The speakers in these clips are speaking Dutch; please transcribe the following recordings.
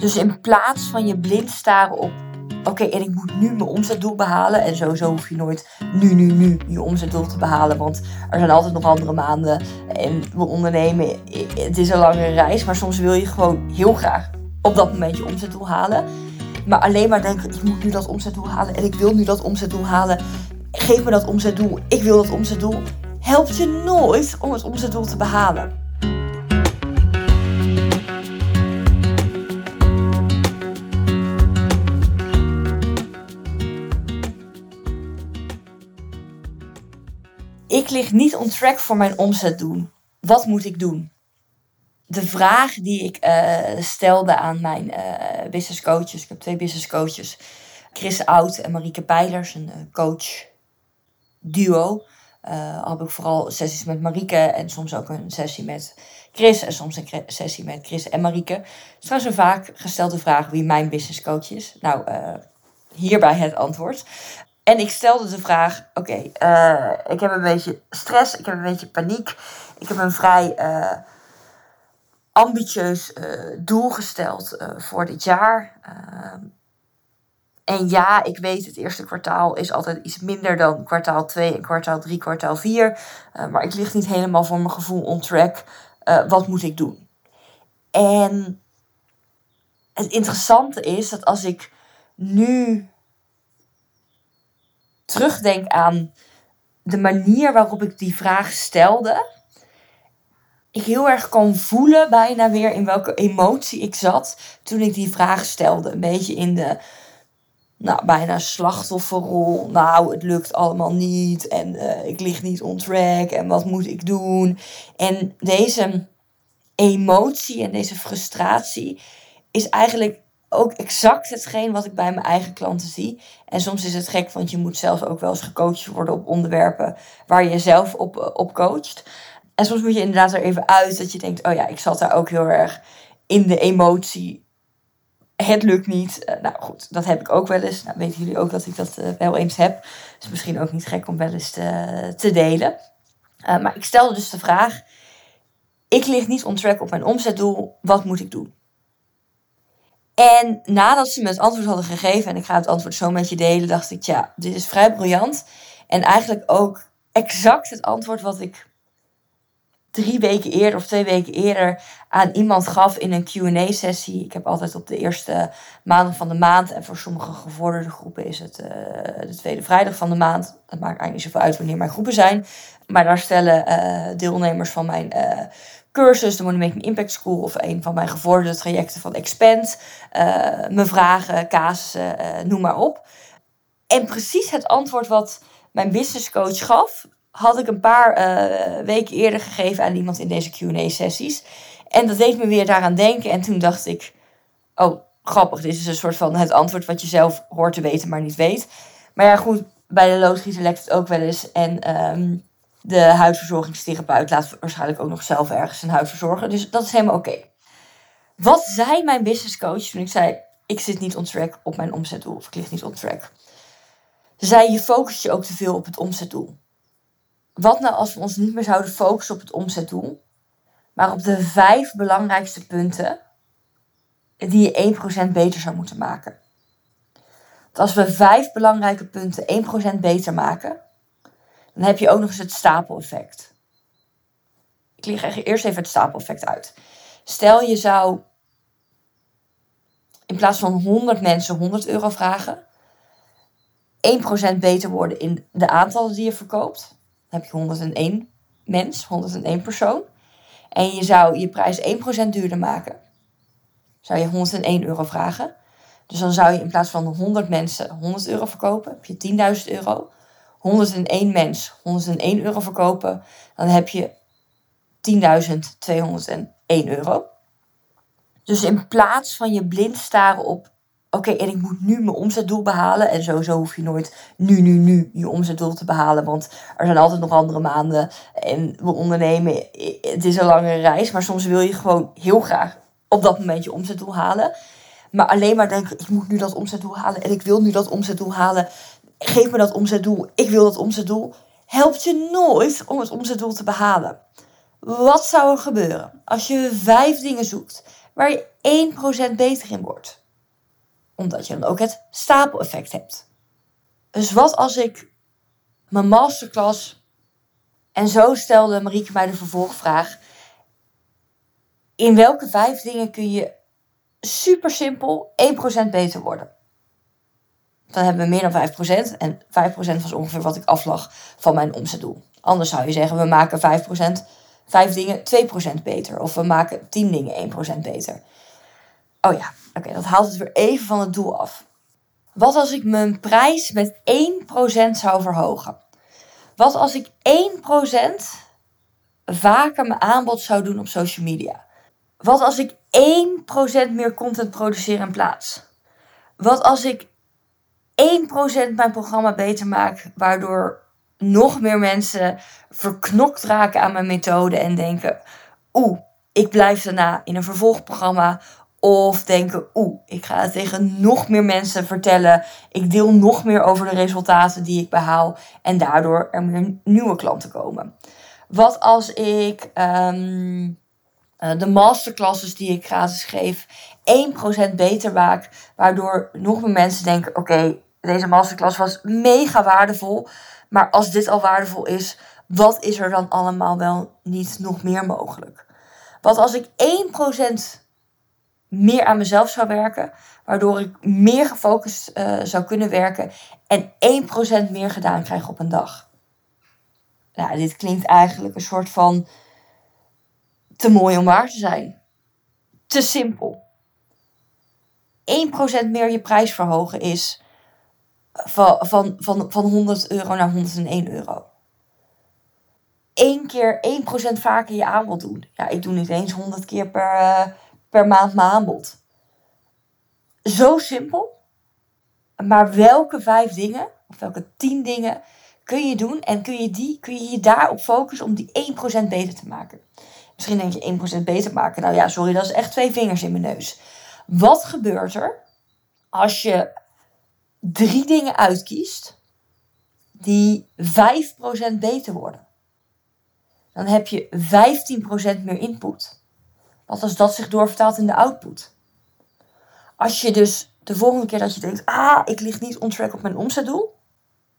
Dus in plaats van je blind staren op, oké, en ik moet nu mijn omzetdoel behalen. En sowieso hoef je nooit nu, nu, nu je omzetdoel te behalen. Want er zijn altijd nog andere maanden. En we ondernemen, het is een lange reis. Maar soms wil je gewoon heel graag op dat moment je omzetdoel halen. Maar alleen maar denken, ik moet nu dat omzetdoel halen. En ik wil nu dat omzetdoel halen. Geef me dat omzetdoel. Ik wil dat omzetdoel. Helpt je nooit om het omzetdoel te behalen. Ik lig niet on track voor mijn omzet doen. Wat moet ik doen? De vraag die ik uh, stelde aan mijn uh, business coaches. Ik heb twee business coaches. Chris Oud en Marieke Peilers, een uh, coach duo. Uh, heb ik vooral sessies met Marieke en soms ook een sessie met Chris en soms een sessie met Chris en Marieke. Het is trouwens een vaak gestelde vraag wie mijn business coach is. Nou, hierbij het antwoord. En ik stelde de vraag: oké, eh, ik heb een beetje stress, ik heb een beetje paniek, ik heb een vrij uh, ambitieus uh, doel gesteld voor dit jaar. en ja, ik weet, het eerste kwartaal is altijd iets minder dan kwartaal 2 en kwartaal 3, kwartaal 4. maar ik lig niet helemaal voor mijn gevoel on track. wat moet ik doen? En het interessante is dat als ik nu terugdenk aan de manier waarop ik die vraag stelde, ik heel erg kan voelen bijna weer in welke emotie ik zat toen ik die vraag stelde. Een beetje in de, nou, bijna slachtofferrol. Nou, het lukt allemaal niet en uh, ik lig niet on track en wat moet ik doen? En deze emotie en deze frustratie is eigenlijk ook exact hetgeen wat ik bij mijn eigen klanten zie. En soms is het gek, want je moet zelf ook wel eens gecoacht worden op onderwerpen waar je zelf op, eh, op coacht. En soms moet je inderdaad er even uit dat je denkt: oh ja, ik zat daar ook heel erg in de emotie. Het lukt niet. Uh, nou goed, dat heb ik ook wel eens. Nou, weten jullie ook dat ik dat uh, wel eens heb. Dus misschien ook niet gek om wel eens te, te delen. Maar ik stelde dus de vraag: ik lig niet on track op mijn omzetdoel. Wat moet ik doen? En nadat ze me het antwoord hadden gegeven, en ik ga het antwoord zo met je delen, dacht ik, ja, dit is vrij briljant. En eigenlijk ook exact het antwoord wat ik drie weken eerder of twee weken eerder aan iemand gaf in een QA-sessie. Ik heb altijd op de eerste maandag van de maand, en voor sommige gevorderde groepen is het uh, de tweede vrijdag van de maand. Het maakt eigenlijk niet zoveel uit wanneer mijn groepen zijn. Maar daar stellen uh, deelnemers van mijn uh, cursus, de Money Impact School of een van mijn gevorderde trajecten van Expand, uh, me vragen, casussen, uh, noem maar op. En precies het antwoord wat mijn business coach gaf, had ik een paar uh, weken eerder gegeven aan iemand in deze QA-sessies. En dat deed me weer daaraan denken. En toen dacht ik: Oh, grappig, dit is een soort van het antwoord wat je zelf hoort te weten, maar niet weet. Maar ja, goed, bij de loodgieter lekt het ook wel eens. En um, de huidverzorgingstherapeut laat waarschijnlijk ook nog zelf ergens een huid verzorgen. Dus dat is helemaal oké. Wat zei mijn business coach toen ik zei: Ik zit niet on track op mijn omzetdoel of ik lig niet on track? Ze zei: Je focust je ook te veel op het omzetdoel. Wat nou als we ons niet meer zouden focussen op het omzetdoel, maar op de vijf belangrijkste punten die je 1% beter zou moeten maken? Dat als we vijf belangrijke punten 1% beter maken, dan heb je ook nog eens het stapeleffect. Ik leg eerst even het stapeleffect uit. Stel je zou in plaats van 100 mensen 100 euro vragen, 1% beter worden in de aantallen die je verkoopt. Dan heb je 101 mens, 101 persoon. En je zou je prijs 1% duurder maken. Zou je 101 euro vragen. Dus dan zou je in plaats van 100 mensen 100 euro verkopen, heb je 10.000 euro. 101 mens 101 euro verkopen, dan heb je 10.201 euro. Dus in plaats van je blind staren op, oké, en ik moet nu mijn omzetdoel behalen. En sowieso hoef je nooit nu, nu, nu je omzetdoel te behalen. Want er zijn altijd nog andere maanden. En we ondernemen, het is een lange reis. Maar soms wil je gewoon heel graag op dat moment je omzetdoel halen. Maar alleen maar denken, ik moet nu dat omzetdoel halen. En ik wil nu dat omzetdoel halen geef me dat omzetdoel, ik wil dat omzetdoel, helpt je nooit om het omzetdoel te behalen. Wat zou er gebeuren als je vijf dingen zoekt waar je 1% beter in wordt. Omdat je dan ook het stapeleffect hebt. Dus wat als ik mijn masterclass. En zo stelde Marieke mij de vervolgvraag. In welke vijf dingen kun je super simpel 1% beter worden? Dan hebben we meer dan 5%. En 5% was ongeveer wat ik aflag van mijn omzetdoel. Anders zou je zeggen, we maken 5%, 5 dingen 2% beter. Of we maken 10 dingen 1% beter. Oh ja, oké, dat haalt het weer even van het doel af. Wat als ik mijn prijs met 1% zou verhogen? Wat als ik 1% vaker mijn aanbod zou doen op social media? Wat als ik 1% meer content produceer in plaats? Wat als ik 1% mijn programma beter maak, waardoor nog meer mensen verknokt raken aan mijn methode en denken: oeh, ik blijf daarna in een vervolgprogramma of denken, oeh, ik ga het tegen nog meer mensen vertellen. Ik deel nog meer over de resultaten die ik behaal. En daardoor er meer nieuwe klanten komen. Wat als ik um, de masterclasses die ik gratis geef 1% beter maak. Waardoor nog meer mensen denken, oké, deze masterclass was mega waardevol. Maar als dit al waardevol is, wat is er dan allemaal wel niet nog meer mogelijk? Wat als ik 1% meer aan mezelf zou werken, waardoor ik meer gefocust uh, zou kunnen werken en 1% meer gedaan krijg op een dag. Nou, dit klinkt eigenlijk een soort van te mooi om waar te zijn. Te simpel. 1% meer je prijs verhogen is van, van, van, van 100 euro naar 101 euro. Eén keer 1% vaker je aanbod doen. Ja, ik doe niet eens 100 keer per, uh, per maand mijn aanbod. Zo simpel. Maar welke vijf dingen, of welke tien dingen kun je doen en kun je, die, kun je je daarop focussen om die 1% beter te maken? Misschien denk je 1% beter maken. Nou ja, sorry, dat is echt twee vingers in mijn neus. Wat gebeurt er als je drie dingen uitkiest die 5% beter worden? Dan heb je 15% meer input. Wat als dat zich doorvertaalt in de output? Als je dus de volgende keer dat je denkt, ah, ik lig niet on track op mijn omzetdoel,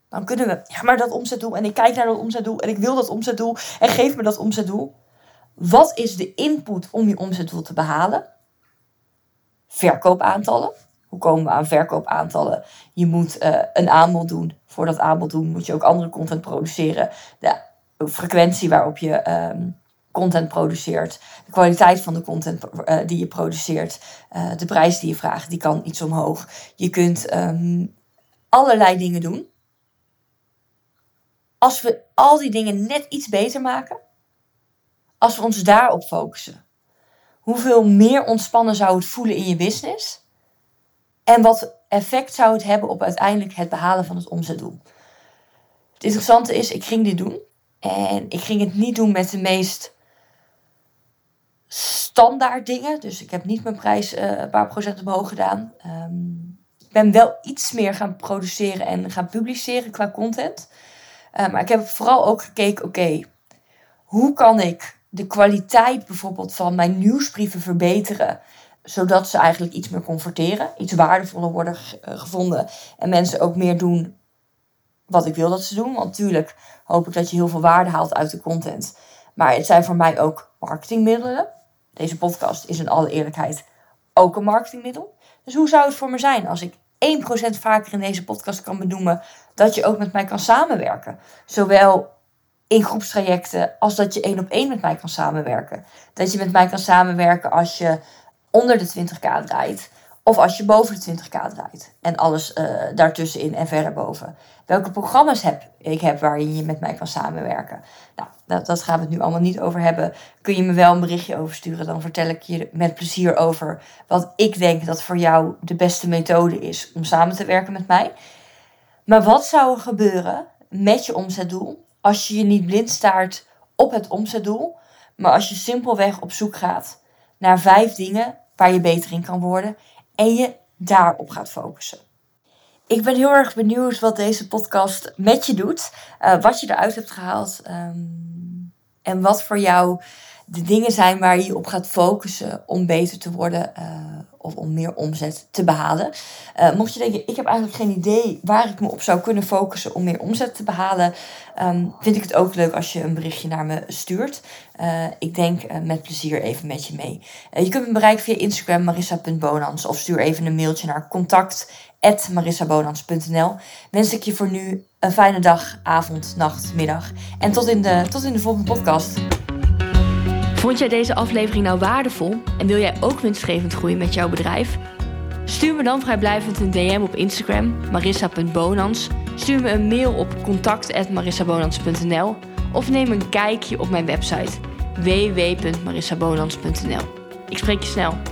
dan kunnen we, ja, maar dat omzetdoel en ik kijk naar dat omzetdoel en ik wil dat omzetdoel en geef me dat omzetdoel. Wat is de input om je omzetdoel te behalen? Verkoopaantallen. Hoe komen we aan verkoopaantallen? Je moet uh, een aanbod doen. Voor dat aanbod doen moet je ook andere content produceren. De frequentie waarop je um, content produceert, de kwaliteit van de content uh, die je produceert, uh, de prijs die je vraagt, die kan iets omhoog. Je kunt um, allerlei dingen doen. Als we al die dingen net iets beter maken, als we ons daarop focussen, hoeveel meer ontspannen zou het voelen in je business? En wat effect zou het hebben op uiteindelijk het behalen van het omzetdoel? Het interessante is, ik ging dit doen. En ik ging het niet doen met de meest standaard dingen. Dus ik heb niet mijn prijs uh, een paar procent omhoog gedaan. Um, ik ben wel iets meer gaan produceren en gaan publiceren qua content. Uh, maar ik heb vooral ook gekeken, oké, hoe kan ik de kwaliteit bijvoorbeeld van mijn nieuwsbrieven verbeteren? Zodat ze eigenlijk iets meer converteren, iets waardevoller worden eh, gevonden. En mensen ook meer doen wat ik wil dat ze doen. Want natuurlijk hoop ik dat je heel veel waarde haalt uit de content. Maar het zijn voor mij ook marketingmiddelen. Deze podcast is in alle eerlijkheid ook een marketingmiddel. Dus hoe zou het voor me zijn als ik 1% vaker in deze podcast kan benoemen dat je ook met mij kan samenwerken? Zowel in groepstrajecten als dat je één op één met mij kan samenwerken. Dat je met mij kan samenwerken als je onder de 20k draait. Of als je boven de 20k draait. En alles uh, daartussenin en verder boven. Welke programma's heb ik heb waarin je met mij kan samenwerken. Nou, dat, dat gaan we het nu allemaal niet over hebben. Kun je me wel een berichtje over sturen. Dan vertel ik je met plezier over wat ik denk dat voor jou de beste methode is om samen te werken met mij. Maar wat zou er gebeuren met je omzetdoel als je je niet blind staart op het omzetdoel. Maar als je simpelweg op zoek gaat naar vijf dingen waar je beter in kan worden en je daarop gaat focussen. Ik ben heel erg benieuwd wat deze podcast met je doet, uh, wat je eruit hebt gehaald um, en wat voor jou de dingen zijn waar je op gaat focussen om beter te worden uh, of om meer omzet te behalen. Uh, mocht je denken, ik heb eigenlijk geen idee waar ik me op zou kunnen focussen om meer omzet te behalen, um, vind ik het ook leuk als je een berichtje naar me stuurt. Uh, ik denk met plezier even met je mee. je kunt me bereiken via Instagram marissa.bonans of stuur even een mailtje naar contact@marissabonans.nl. Wens ik je voor nu een fijne dag, avond, nacht, middag en tot in de, tot in de volgende podcast. Vond jij deze aflevering nou waardevol en wil jij ook winstgevend groeien met jouw bedrijf? Stuur me dan vrijblijvend een DM op Instagram, marissa.bonans. Stuur me een mail op contact.marissabonans.nl of neem een kijkje op mijn website www.marissabonans.nl. Ik spreek je snel.